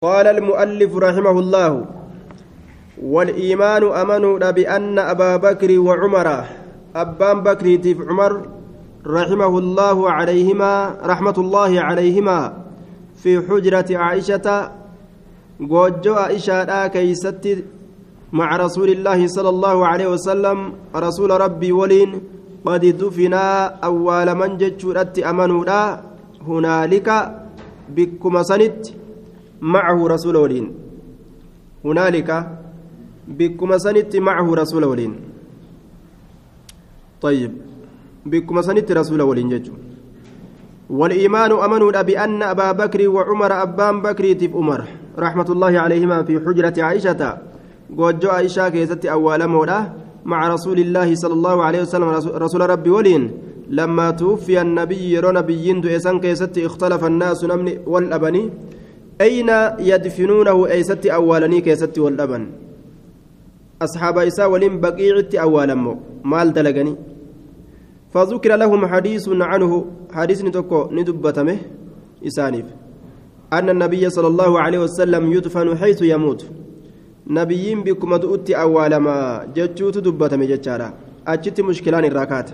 قال المؤلف رحمه الله والإيمان أمنوا بأن أبا بكر وعمر أبان بكر تيف عمر رحمه الله عليهما رحمة الله عليهما في حجرة عائشة جوجو عائشة كيست مع رسول الله صلى الله عليه وسلم رسول ربي ولين قد دفنا أول من جتشرت أمنوا هنالك بكما سنت. معه رسول ولين. هنالك بكما سنت معه رسول ولين. طيب بكما سنت رسول ولين ججو. والإيمان أمنوا بأن أبا بكر وعمر أبان بكر تب عمر رحمة الله عليهما في حجرة عائشة. جوجو عائشة كيست أول مولاه مع رسول الله صلى الله عليه وسلم رسول ربي ولين. لما توفي النبي يرى نبي دؤسان كيست اختلف الناس نمني والأبني أين يدفنونه أيست أولني كيست والأبن؟ أصحاب إساء ولين بقيعت أولا مال دلقني. فذكر لهم حديث عنه. حديث نتوكو ندبتمه. إسانيف. أن النبي صلى الله عليه وسلم يدفن حيث يموت. نبيين بكم دؤت أول ما جتشوت دبتمه جتشارا. أجت مشكلان الراكات.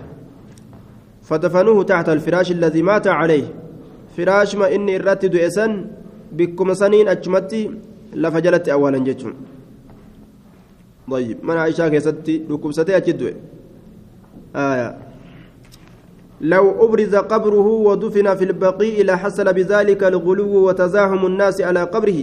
فدفنوه تحت الفراش الذي مات عليه. فراش ما إني الرتد إسن. بكم سنين أجمتي لفجلت أولا جتشون طيب من عائشة كيستي ركوبستي أجد آية لو أبرز قبره ودفن في البقيع لحصل بذلك الغلو وتزاحم الناس على قبره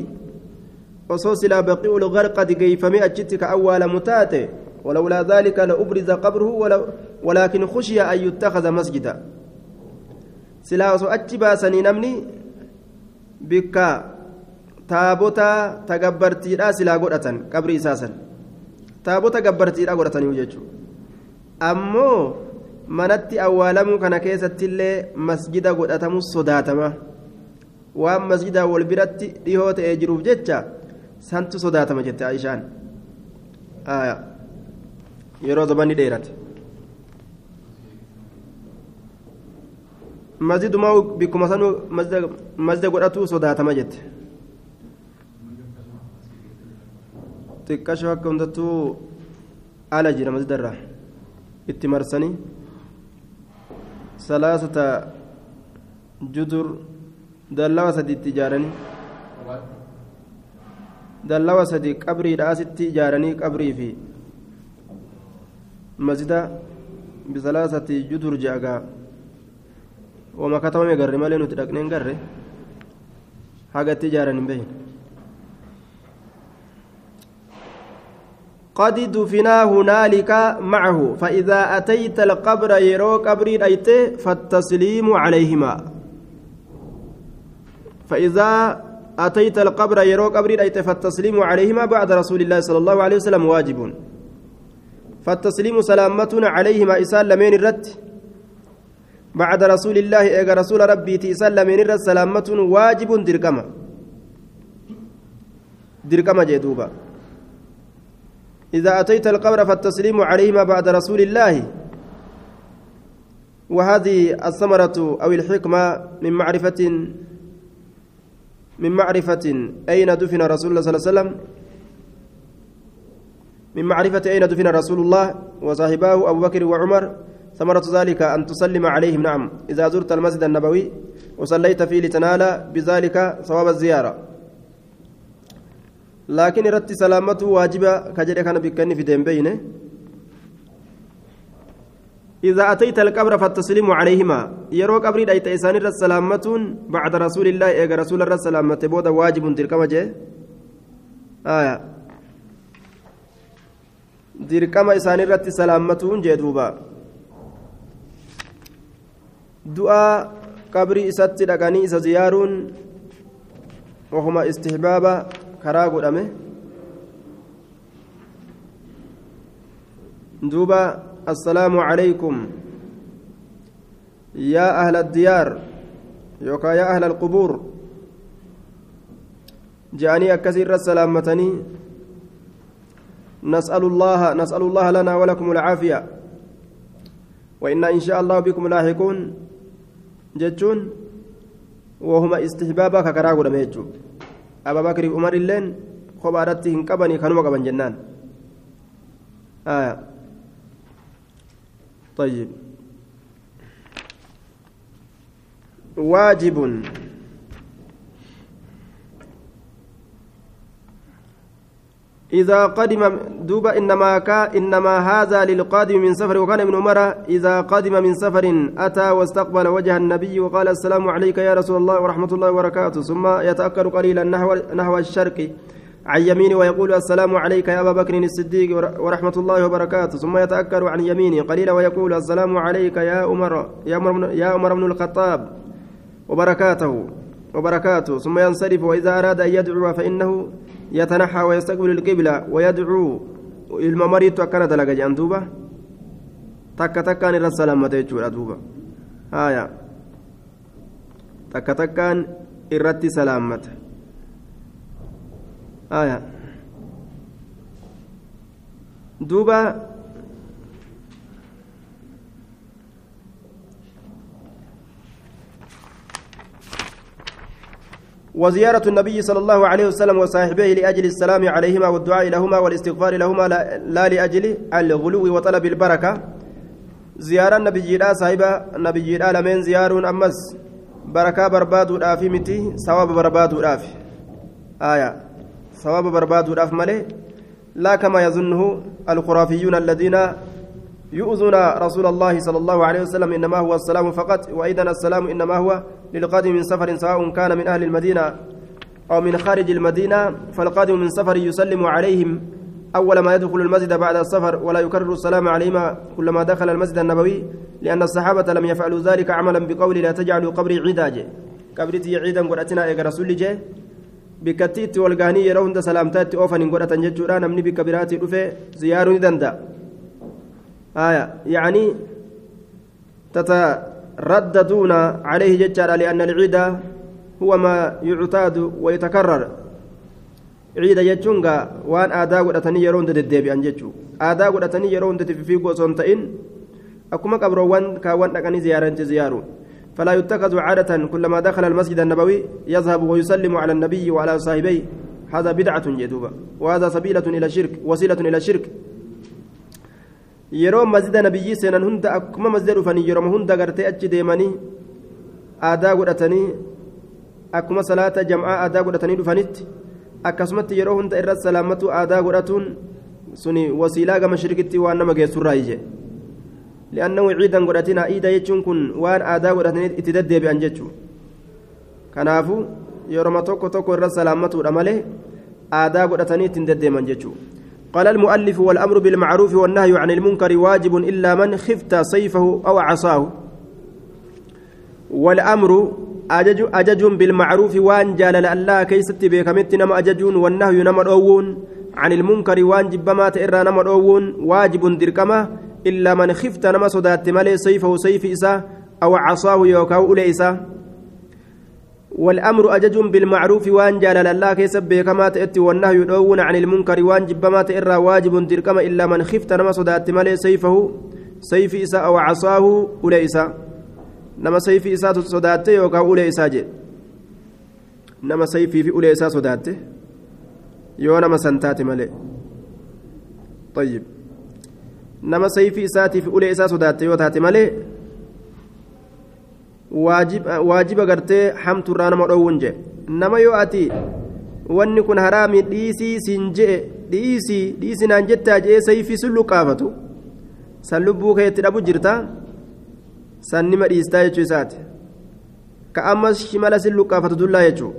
وصوص لا بقيع الغرقد كيف مئة أول متاتي ولولا ذلك لأبرز قبره ولو ولكن خشي أن يتخذ مسجدا سلا أتبا سني نمني bikka taabota tagabbartiidhaa silaa godhatan qabri isaasan taabota gabbartiidhaa godhataniiru jechuudha. Ammoo manatti awwaalamuu kana keessattillee masjida godhatamu sodaatama. Waan masjidaa wal biratti dhihoo ta'ee jiruuf jecha santu sodaatama jette aishaan. Yeroo zamanni dheerate. Masjidumaa bikkuma sanuu masjida godhatu sodaatama jette xiqqashoo akka hundattuu ala jira masjidarraa itti marsanii ثلاثة جدر دلوا سدي تجارني دلوا سدي قبري رأست تجارني قبري في مسجد بثلاثة جدر جاء وما كتب مقر مالي نتركني نقر حاجة تجارني به قد دفنا هنالك معه فإذا أتيت القبر يرو قبري أيت فالتسليم عليهما فإذا أتيت القبر يرو قبري أيت فالتسليم عليهما بعد رسول الله صلى الله عليه وسلم واجب فالتسليم سلامتنا عليهما إسال لمن الرد بعد رسول الله إيجا رسول ربي تيسال لمن الرد سلامة واجب دركما. دركما جدوبا. إذا أتيت القبر فالتسليم عليهما بعد رسول الله. وهذه الثمرة أو الحكمة من معرفة من معرفة أين دفن رسول الله صلى الله عليه وسلم؟ من معرفة أين دفن رسول الله وصاحباه أبو بكر وعمر؟ ثمرة ذلك أن تسلم عليهم. نعم. إذا زرت المسجد النبوي وصليت فيه لتنال بذلك ثواب الزيارة. irratti salaamatu waajiba ka jedhe kana bikkanni fideen beyne إذا أتيت القبر فالتسليم عليهما. يرو قبري دايت إسان السلامة بعد رسول الله إيجا رسول الله السلامة بودا واجب تركما جي آية. dirqama isaan irratti salaammatuun du'a qabrii isatti dhaqanii isa ziyaaruun wahuma istihbaaba karaa godhame duuba assalaamu calaykum yaa ahla addiyaar yookaan yaa ahla alqubuur je'anii akkasii irra salaammatanii نسأل الله نسأل الله لنا ولكم العافية وإنا إن شاء الله بكم لاحقون جتون وهما استحبابا ككراغو دميجو ababakriif umar illeen kophaadhatti hin qabanii kanuma qaban jennaan طيب واجب إذا قدم دوب إنما كا إنما هذا للقادم من سفر وكان ابن عمر إذا قدم من سفر أتى واستقبل وجه النبي وقال السلام عليك يا رسول الله ورحمة الله وبركاته ثم يتأكد قليلا نحو نحو الشرق عن يمينه ويقول السلام عليك يا أبا بكر الصديق ورحمة الله وبركاته ثم يتأكد عن يمينه قليلا ويقول السلام عليك يا عمر يا عمر يا عمر بن الخطاب وبركاته. وبركاته. ثم ينصرف وإذا أراد أن يدعو فإنه يتنحى ويستقبل القبلة ويدعو الممريت وكان دلقا جان دوبا تكا تكان إلى السلامة يجور دوبا آية. تكا تكان إرتي سلامة آية. دوبا وزيارة النبي صلى الله عليه وسلم وصاحبيه لأجل السلام عليهما والدعاء لهما والاستغفار لهما لا لأجل الغلو وطلب البركة. زيارة النبي لا صاحبة النبي لا لمن زيار أمس. بركة برباد الآفي متي ثواب برباد الآفي آية. ثواب برباد الآف ملي. لا كما يظنه الخرافيون الذين يؤذون رسول الله صلى الله عليه وسلم إنما هو السلام فقط وأيضا السلام إنما هو للقادم من سفر سواء كان من أهل المدينة أو من خارج المدينة فالقادم من سفر يسلم عليهم أول ما يدخل المسجد بعد السفر ولا يكرر السلام عليهما كلما دخل المسجد النبوي لأن الصحابة لم يفعلوا ذلك عملا بقول لا تجعلوا قبري عيدا قبرتي عيدا قرأتنا إيقا رسول جي. بكتيت والقاني يرون سلامتات أوفن قرأة ججورا نمني بكبراتي رفي زيار دندا. آية. يعني تترددون عليه ججارا لأن العيد هو ما يعتاد ويتكرر. عيد جتشونغا وان آدا قدتني يرون ددبي أن جتشو آدا قدتني يرون تفيفي قوسون تئن أكما قبروان كاوان أكني زيارة زيارو فلا يتخذ عادة كلما دخل المسجد النبوي يذهب ويسلم على النبي وعلى صاحبيه. هذا بدعة جدوبة وهذا سبيلة إلى الشرك وسيلة إلى الشرك. Yeroo masjida nabiyyi seenan hunda akkuma masjida dhufanii yeroo hunda gartee achi deemanii aadaa godhatanii akkuma salaata jam'aa aadaa godhatanii dhufanitti akkasumatti yeroo hunda irra salaamatu aadaa godhatuun suni wasiilaa gama shirkitti waan nama geessurraa ije li'annahu ciidan godhatina iida jechuun kun waan aadaa godhatanii itti deddeebi'an jechuu kanaafu yeroma tokko tokko irra salaamatuudha malee aadaa godhatanii ittiin deddeeman jechuu قال المؤلف والأمر بالمعروف والنهي عن المنكر واجب إلا من خفت سيفه أو عصاه. والأمر أجج, أجج بالمعروف وان جال الله كيست بكمت نما أججون والنهي نما عن المنكر وان جبما تئرى نما واجب دركما إلا من خفت نما صدات مالي سيفه سيف إسا أو عصاه يوكاو أولي والأمر أجج بالمعروف وأن جال الله كيسب بكما تأتي والنهي يدون عن المنكر وأن جبما تئرى واجب تركما إلا من خفت نما صدات مالي سيفه سيف إسا أو عصاه أوليسا نما سيف إسا صدات يوكا أوليسا جي. نما سيفي في أوليسا صدات يو نما سنتات مالي طيب. نما سيف إساتي في أوليسا صدات يو تاتي مالي waajiba gartee hamtuurraa nama dhoowwun jee. Nama yoo ati wanni kun haraami dhiisii siin je'e dhiisii dhiisinaan jettaa je'ee sayfii sun luqqaafatu san lubbuu keetti dhabu jirta san nima dhiistaa jechuu isaati. Ka ammas shimala sin luqqaafatu dullaa jechuu.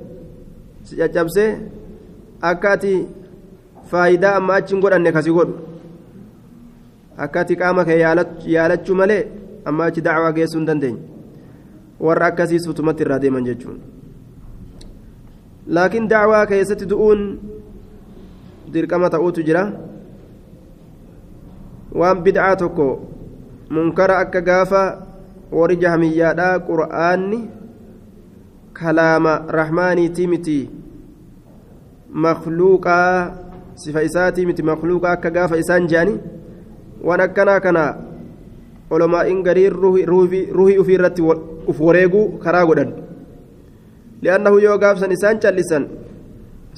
Si caccabsee akka ati faayidaa amma achi godhanne kasi godhu. Akka ati qaama kee yaalachuu malee amma achi dacwaa geessuu hin dandeenye warra akkasii suutumatti irraa deeman jechuun laakiin dacwaa keessatti du'uun dirqama ta'uutu jira waan bid'aa tokko munkara akka gaafa warri jahamiyyaadhaa qur'aanni kalaama rahmaaniitii miti makluuqaa sifa isaatii miti makluuqaa akka gaafa isaan je'ani waan akkanaa kana olomaa'iin gariin ruhii ufii irratti uf wareeguu karaa godhan. Li'annahu yoo gaafsan isaan callisan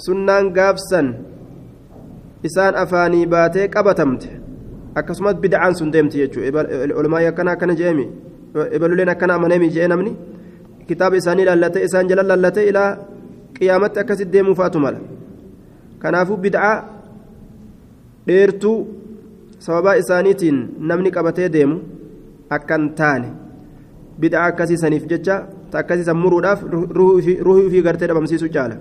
sunnaan gaafsan isaan afaanii baatee qabatamte akkasumas bid'aan sun deemti jechuudha olmaayii akkana akkana je'emi ebaluleen akkana amaneemi je'e namni kitaaba isaanii laallatee isaan jala laallatee ilaa qiyaamatti akkasitti deemuu faatu mala kanaafuu bid'aa dheertuu sababaa isaaniitiin namni qabatee deemu akkan taane bid'aa akkasiisaniif jecha ta akkasiisan muruudhaaf ruhii ofii gartee dhabamsiisuu caala.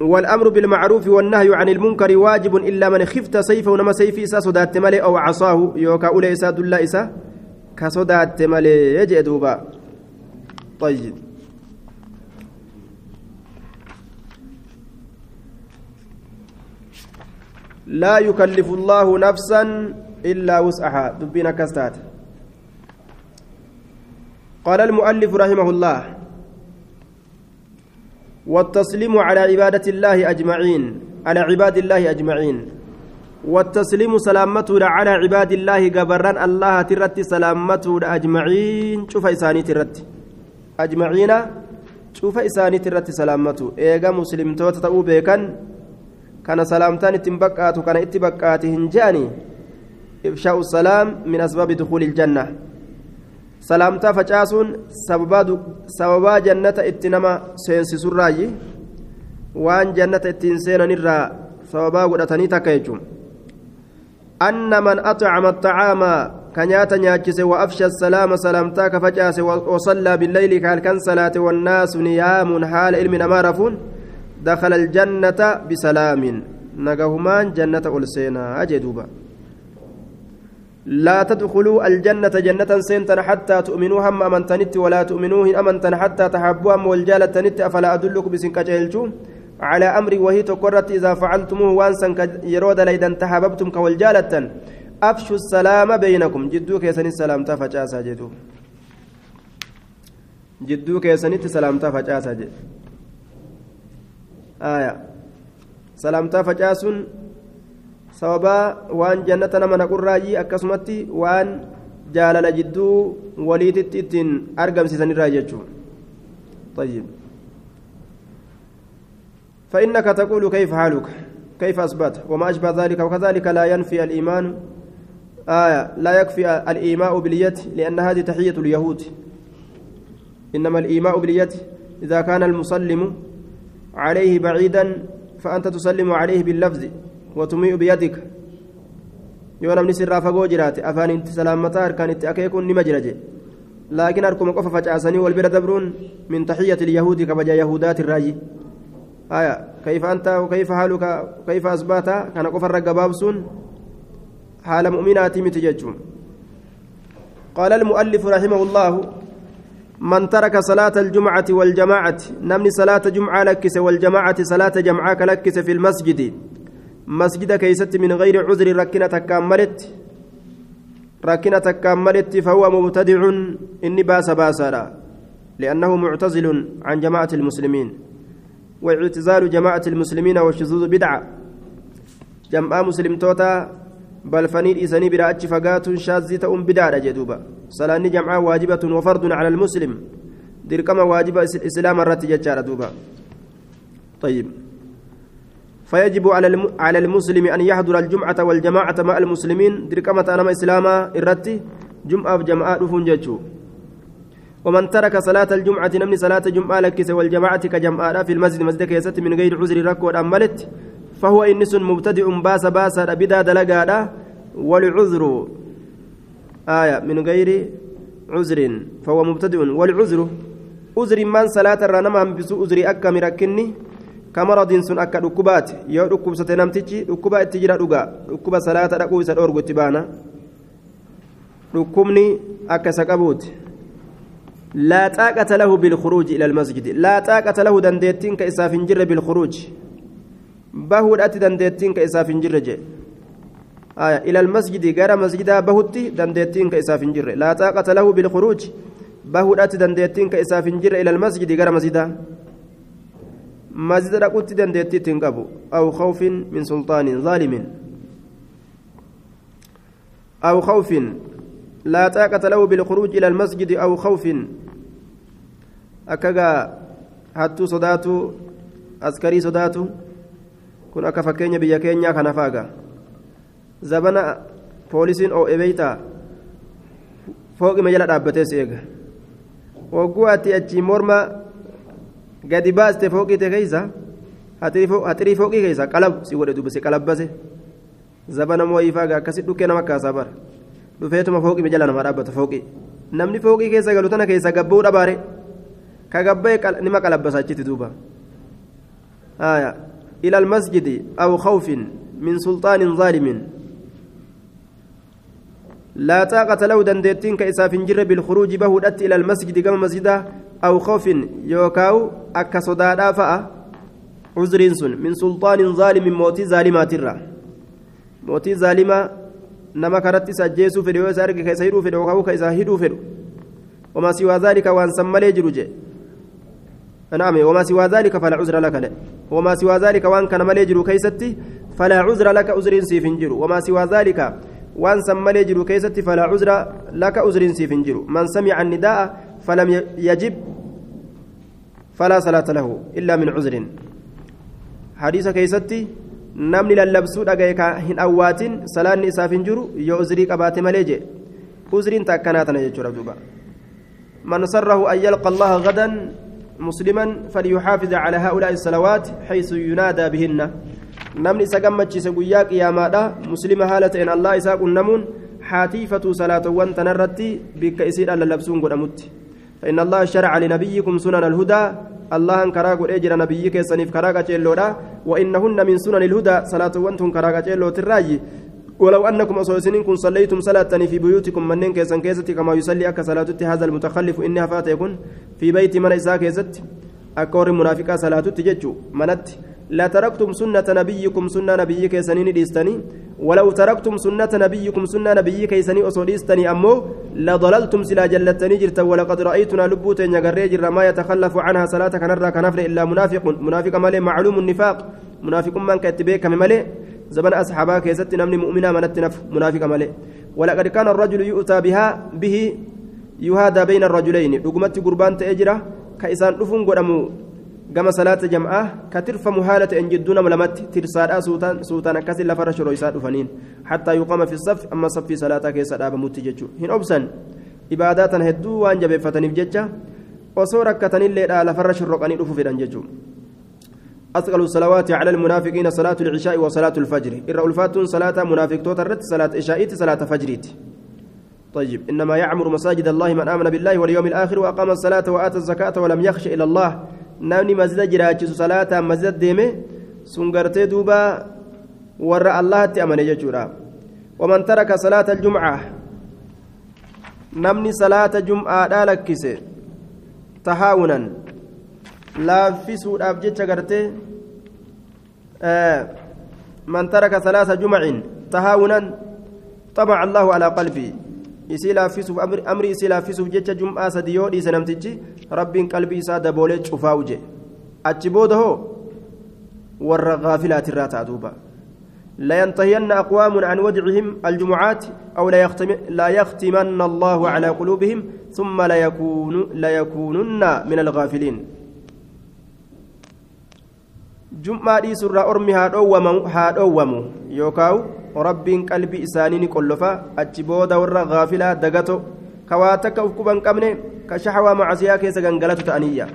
والأمر بالمعروف والنهي عن المنكر واجب إلا من خفت سيفه ونما سيفي إسا صدات ملي أو عصاه يوكا أولي إسا دلا إسا كصدات ملي يجي دوبا طيب لا يكلف الله نفسا إلا وسعها دبينا كستات قال المؤلف رحمه الله والتسليم على عبادة الله أجمعين على عباد الله أجمعين. والتسليم سلامته على عباد الله جبران الله ترت سلامته أجمعين. شوف إساني ترت. أجمعين شوف إساني ترت سلامته إيجا مسلم توتا بيكن كان سلامتان اتبقات كان اتبقات هنجاني إفشاء السلام من أسباب دخول الجنة salaamtaa facaasuun sababaa jannata itti nama seensisurraayi waan jannata ittiin seenanirraa sababaa godhatanii takka jechuun anna man axcama axacaama ka nyaata nyaachise wa afsha salaama salaamtaa ka facaase wasallaa billeyli ka halkan salaate wannaasu niyaamun haala ilmi namaa rafuun dakhala aljannata bisalaamin nagahumaan jannata ol seenaa jee duuba لا تدخلوا الجنة جنة سنتن حتى تؤمنوا هم أمنتنت ولا تؤمنوا هم أمنتن حتى تحبوا أم والجالة أفلا أدلك بسنك على أمر وهي تقرت إذا فعلتموه وانسا يرود ليدا تحببتم كوالجالة أفشوا السلام بينكم. جدوك يا سن السلام تفجاسا جدو. جدوك يا سن السلام تفجاسا جد آية. سلام تفجاسون sababaa waan jannata nama naqurraayi akkasumatti waan jaalala jidduu waliititti ittiin argamsiisanirraa jechuun طيب فإنك تقول كيف حالك كيف أثبت وما أشبه ذلك وكذلك لا ينفي الإيمان آية لا يكفي الإيماء باليد لأن هذه تحية اليهود إنما الإيماء باليد إذا كان المسلم عليه بعيدا فأنت تسلم عليه باللفظ وتميء بيدك fagoo jiraate afaan itti salaamataa harkaan itti akeekuun nima jira je laakiin harkuma qofa facaasanii wal bira dabruun min taxiyyati ilyahuudi kabaja yahudaati irraayi haya kayfa anta kayfa haaluka kayfa asbaata kana qofarra gabaabsuun haala mu'minaatii miti jechuun قال المؤلف رحمه الله من ترك صلاة الجمعة والجماعة نمني صلاة جمعة لكس والجماعة صلاة جمعة لكس في المسجد مسجد كيست من غير عذر ركنة كاملت ركنة كاملت فهو مبتدع. إني باس باسرا لأنه معتزل عن جماعة المسلمين. واعتزال جماعة المسلمين والشذوذ بدعة. جماعة مسلم توتا بل فنيد إساني براءتش فقات شاذة أم بدعة جدوبة. صلاة جمعة واجبة وفرض على المسلم. دركما واجبة إسلام الرتجة دوبا طيب. فيجب على المسلم أن يحضر الجمعة والجماعة مع المسلمين دركمة أنا إسلاما إرتي جمعة بجماعة رفون جتشو ومن ترك صلاة الجمعة نمني صلاة جمعة لكس والجماعة كجمعة في المسجد مسجد كيست من غير عذر ركو أملت فهو إنس مبتدئ باس باس بدا دلقا والعذر. آية من غير عذر فهو مبتدئ والعذر. عذر من صلاة الرنم بسوء عذر أكا مركني kamaradiin sun akka dhukkubaati yoo dhukkubsate namtichi dhukkuba itti jira dhugaa dhukkuba salaata dhaquu isa dhoorgu itti baana. Dhukkubni akka isa qabuuti لا طاقة له بالخروج إلى المسجد لا طاقة له دندتين كإساف جر بالخروج بهود أتي دندتين كإساف جر آية إلى المسجد غير مسجد بهوتي دندتين كإساف جر لا طاقة له بالخروج بهود أتي دندتين كإساف جر إلى المسجد غير مسجد مسجد رقوت دندتي تنقبو أو خوف من سلطان ظالم أو خوف لا طاقة له بالخروج إلى المسجد أو خوف askarii sodaatu kun akka fakkeenya biyya keenyaa kana faaga zabana poolisiin oo'e beeytaa fooqima jala dhaabbatee si eega hogguu ati achi morma gadi baaste fooqite keeysa haxirii fooqii keeysa qalab si godhe dubbise qalabbase zabana moo ifaaga akkasi dhukkee nama kaasaa dhufeetuma fooqima jala nama dhaabbata fooqii namni fooqii keessa galu tana keessa gabba'uu dhabaare ka gabba'e nima qalabbasa achitti duuba إلى المسجد أو خوف من سلطان ظالم لا طاقة له دندتين كإساف جر بالخروج بهدت إلى المسجد كما مسجدا أو خوف يوكاو أكا صدادا فأ عذر سن من سلطان ظالم موتي ظالمات الرا موتي ظالمة نما كرت سجيسو في ريوس أرقى كيسيرو في روكاو كيساهدو في وما سوى ذلك وان سمالي جروجي نعم وما سوى ذلك فلا عذر لك له وما سوى ذلك وان كان مالي كيستي فلا عذر لك عذر سيفنجر وما سوى ذلك وان سمالي جرو كيستي فلا عذر لك عذر سيفنجر من سمع النداء فلم يجب فلا صلاة له إلا من عذر. حديث كيستي salaanni isaaf hin jiru yoo uzrii qabaate malee jee uzriin ta akkanaa tana jechuudha duuba man sarrahu an yalqa allaha gadan مسلما فليحافظ على هؤلاء الصلوات حيث ينادى بهن. نمني سقمت سقياك يا مادا مسلم هالة إن الله إساق النمون حاتيفة صلاة وانت نرتي بك إسير ألا لبسون قدمت فإن الله شرع لنبيكم سنن الهدى الله كراغ اجر نبيك سنيف كراغ جيلودا وإنهن من سنن الهدى صلاة وأنتم كراغ جيلو تراجي. ولو أنكم اصوسنين كن صليتم صلاة في بيوتكم منن كيسن كيستي كما يصلي اك صلاه هذا المتخلف انها فات في بيت من اسا كيست اكور منافقا صلاه تججو منت لا تركتم سنة نبيكم سنة نبيك سنين ديستني ولو تركتم سنة نبيكم سنة نبيك سنين أصول ديستني أمو لضللتم سلا جلتني جرت ولقد رأيتنا لبوت يغري جر ما يتخلف عنها صلاة كنرى كنفر إلا منافق منافق مالي معلوم النفاق منافق من كتبيك مالي زمن أصحابها كيست نمني مؤمنا من التنف منافق مالي. ولقد كان الرجل يؤتى بها به يهادى بين الرجلين رقمت قربان تأجرة كإسان رفن قدمو gama salaata jam'aa ka tirfamu haala ta'en jidduu nama lamatti tirsaadhaa suutaan akkasii lafarra shoroo isaa dhufaniin hattaa yuqama fi saffi amma saffii salaataa keessa dhaabamutti jechuudha hin obsan ibaadaa tana hedduu waan jabeeffataniif jecha osoo rakkatanilleedhaa lafarra shorroqanii dhufu fedhan jechuudha. أثقل الصلوات على المنافقين صلاة العشاء وصلاة الفجر إرى ألفات صلاة منافق توترت صلاة عشاء صلاة فجريت طيب إنما يعمر مساجد الله من آمن بالله واليوم الآخر وأقام الصلاة وآتى الزكاة ولم يخش إلى الله namni masjida jiraachisu salaataan masjida deeme sun gartee duuba warra allahatti amane jechuudha waman taraka salaata aljumcaa namni salaata jum'aadhaa lakkise tahaawunan laaffisuudhaaf jecha gartee man taraka salaata jumcin tahaawunan طبع الله على قلبي isii laaffisuuf amri isii laaffisuuf jecha jum'aa sadi yoo dhiise namtichi rabbiin qalbii isaa daboolee cufaa'u je achi booda hoo warra gaafilaatirraa ta'a duuba لينتهين أقوام عن ودعهم الجمعات أو لا, يختم لا يختمن الله على قلوبهم ثم لا يكون لا يكونن من الغافلين جمعة دي سورة أرمي هادوم يوكاو rabbiin qalbii isaanii ni qollofa achi booda warra gaafilaa dagato kawaa takka uf quban qabne ka shahawaa macasiyaa keessa gangalatu ta'aniyya